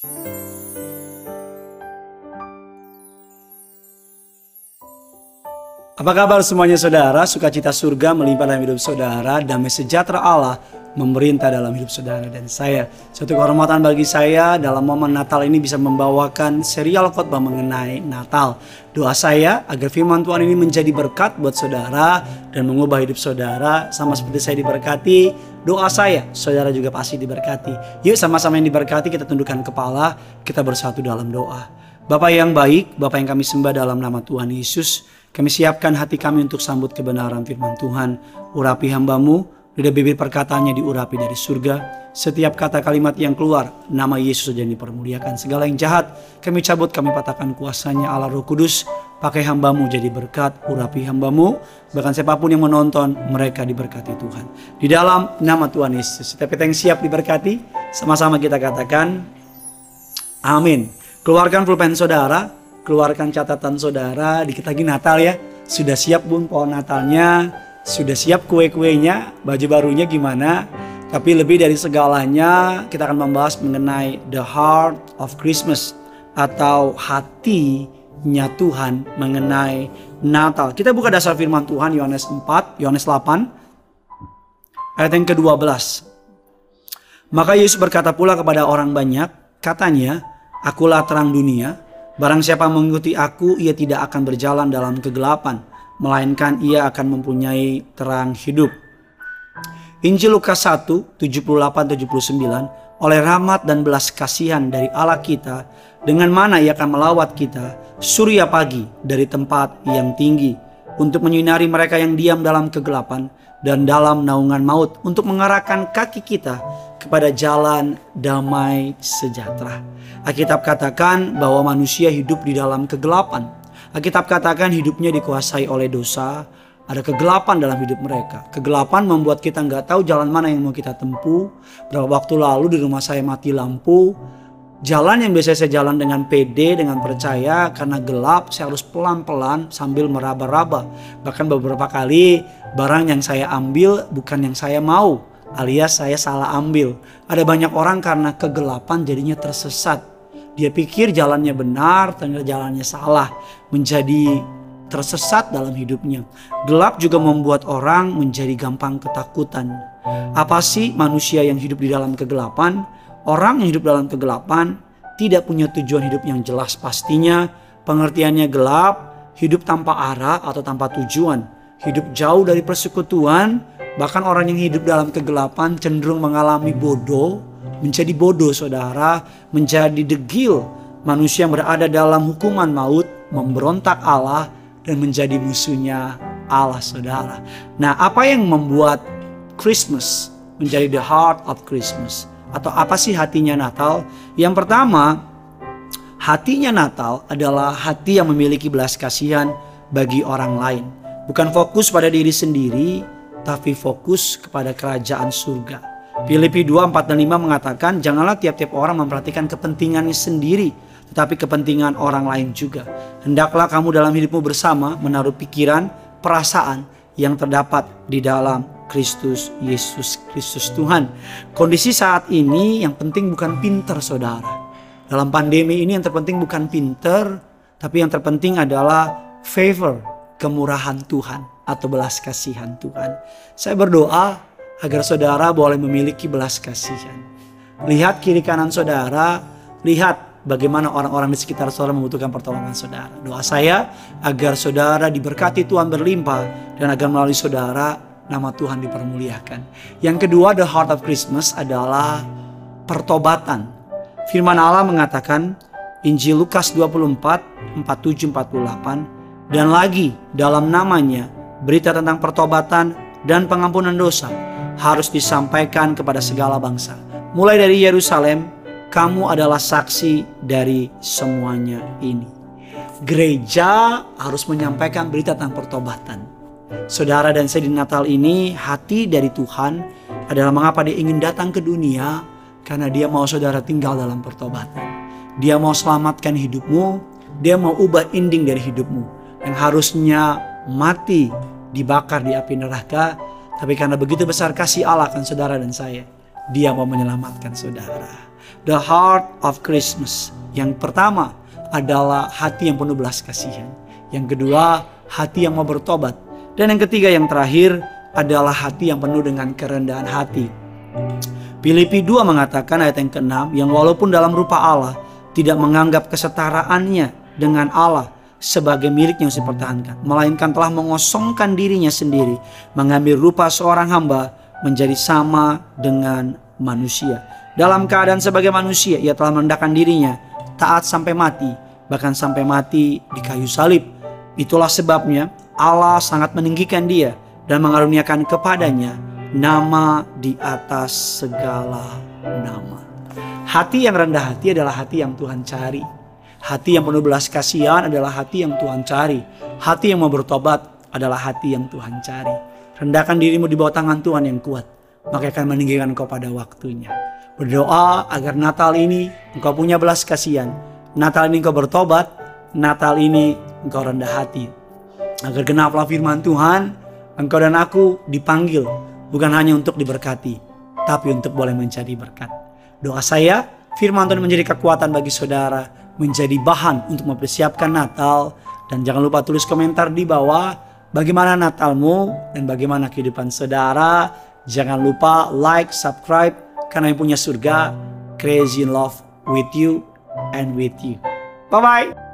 Apa kabar semuanya saudara? Sukacita surga melimpah dalam hidup saudara, damai sejahtera Allah memerintah dalam hidup saudara dan saya. Suatu kehormatan bagi saya dalam momen Natal ini bisa membawakan serial khotbah mengenai Natal. Doa saya agar firman Tuhan ini menjadi berkat buat saudara dan mengubah hidup saudara sama seperti saya diberkati. Doa saya, saudara juga pasti diberkati. Yuk sama-sama yang diberkati kita tundukkan kepala, kita bersatu dalam doa. Bapak yang baik, Bapak yang kami sembah dalam nama Tuhan Yesus. Kami siapkan hati kami untuk sambut kebenaran firman Tuhan. Urapi hambamu, lidah bibir perkataannya diurapi dari surga. Setiap kata kalimat yang keluar, nama Yesus saja yang dipermuliakan. Segala yang jahat, kami cabut, kami patahkan kuasanya Allah Roh Kudus. Pakai hambamu jadi berkat, urapi hambamu. Bahkan siapa pun yang menonton, mereka diberkati Tuhan. Di dalam nama Tuhan Yesus. Setiap kita yang siap diberkati, sama-sama kita katakan, Amin. Keluarkan pulpen saudara, keluarkan catatan saudara, dikit lagi Natal ya. Sudah siap bun pohon Natalnya, sudah siap kue-kuenya, baju barunya gimana. Tapi lebih dari segalanya kita akan membahas mengenai the heart of Christmas atau hatinya Tuhan mengenai Natal. Kita buka dasar firman Tuhan Yohanes 4, Yohanes 8 ayat yang ke-12. Maka Yesus berkata pula kepada orang banyak, katanya, akulah terang dunia, Barang siapa mengikuti aku, ia tidak akan berjalan dalam kegelapan, melainkan ia akan mempunyai terang hidup. Injil Lukas 1, 78-79, oleh rahmat dan belas kasihan dari Allah kita, dengan mana ia akan melawat kita, surya pagi dari tempat yang tinggi, untuk menyinari mereka yang diam dalam kegelapan dan dalam naungan maut, untuk mengarahkan kaki kita kepada jalan damai sejahtera. Alkitab katakan bahwa manusia hidup di dalam kegelapan. Alkitab katakan hidupnya dikuasai oleh dosa. Ada kegelapan dalam hidup mereka. Kegelapan membuat kita nggak tahu jalan mana yang mau kita tempuh. Berapa waktu lalu di rumah saya mati lampu. Jalan yang biasa saya jalan dengan PD, dengan percaya, karena gelap saya harus pelan-pelan sambil meraba-raba. Bahkan beberapa kali barang yang saya ambil bukan yang saya mau alias saya salah ambil. Ada banyak orang karena kegelapan jadinya tersesat. Dia pikir jalannya benar, ternyata jalannya salah, menjadi tersesat dalam hidupnya. Gelap juga membuat orang menjadi gampang ketakutan. Apa sih manusia yang hidup di dalam kegelapan? Orang yang hidup dalam kegelapan tidak punya tujuan hidup yang jelas pastinya. Pengertiannya gelap, hidup tanpa arah atau tanpa tujuan. Hidup jauh dari persekutuan, Bahkan orang yang hidup dalam kegelapan cenderung mengalami bodoh, menjadi bodoh saudara, menjadi degil. Manusia yang berada dalam hukuman maut, memberontak Allah dan menjadi musuhnya Allah saudara. Nah apa yang membuat Christmas menjadi the heart of Christmas? Atau apa sih hatinya Natal? Yang pertama, hatinya Natal adalah hati yang memiliki belas kasihan bagi orang lain. Bukan fokus pada diri sendiri, tapi fokus kepada kerajaan surga. Filipi 2, 4 dan 5 mengatakan, janganlah tiap-tiap orang memperhatikan kepentingannya sendiri, tetapi kepentingan orang lain juga. Hendaklah kamu dalam hidupmu bersama menaruh pikiran, perasaan yang terdapat di dalam Kristus Yesus Kristus Tuhan. Kondisi saat ini yang penting bukan pinter saudara. Dalam pandemi ini yang terpenting bukan pinter, tapi yang terpenting adalah favor, kemurahan Tuhan atau belas kasihan Tuhan. Saya berdoa agar saudara boleh memiliki belas kasihan. Lihat kiri kanan saudara, lihat bagaimana orang-orang di sekitar saudara membutuhkan pertolongan saudara. Doa saya agar saudara diberkati Tuhan berlimpah dan agar melalui saudara nama Tuhan dipermuliakan. Yang kedua, the heart of Christmas adalah pertobatan. Firman Allah mengatakan Injil Lukas 24, 47, 48 dan lagi dalam namanya berita tentang pertobatan dan pengampunan dosa harus disampaikan kepada segala bangsa. Mulai dari Yerusalem, kamu adalah saksi dari semuanya ini. Gereja harus menyampaikan berita tentang pertobatan. Saudara dan saya di Natal ini, hati dari Tuhan adalah mengapa dia ingin datang ke dunia karena dia mau saudara tinggal dalam pertobatan. Dia mau selamatkan hidupmu, dia mau ubah ending dari hidupmu yang harusnya mati dibakar di api neraka, tapi karena begitu besar kasih Allah kan saudara dan saya, dia mau menyelamatkan saudara. The heart of Christmas. Yang pertama adalah hati yang penuh belas kasihan. Yang kedua, hati yang mau bertobat. Dan yang ketiga yang terakhir adalah hati yang penuh dengan kerendahan hati. Filipi 2 mengatakan ayat yang ke-6 yang walaupun dalam rupa Allah tidak menganggap kesetaraannya dengan Allah sebagai miliknya yang dipertahankan, melainkan telah mengosongkan dirinya sendiri, mengambil rupa seorang hamba menjadi sama dengan manusia. Dalam keadaan sebagai manusia, ia telah merendahkan dirinya, taat sampai mati, bahkan sampai mati di kayu salib. Itulah sebabnya Allah sangat meninggikan dia dan mengaruniakan kepadanya nama di atas segala nama. Hati yang rendah hati adalah hati yang Tuhan cari. Hati yang penuh belas kasihan adalah hati yang Tuhan cari. Hati yang mau bertobat adalah hati yang Tuhan cari. Rendahkan dirimu di bawah tangan Tuhan yang kuat. Maka akan meninggikan kau pada waktunya. Berdoa agar Natal ini engkau punya belas kasihan. Natal ini engkau bertobat. Natal ini engkau rendah hati. Agar genaplah firman Tuhan. Engkau dan aku dipanggil bukan hanya untuk diberkati, tapi untuk boleh menjadi berkat. Doa saya, firman Tuhan menjadi kekuatan bagi saudara, menjadi bahan untuk mempersiapkan Natal, dan jangan lupa tulis komentar di bawah bagaimana Natalmu dan bagaimana kehidupan saudara. Jangan lupa like, subscribe, karena yang punya surga, crazy in love with you and with you. Bye-bye.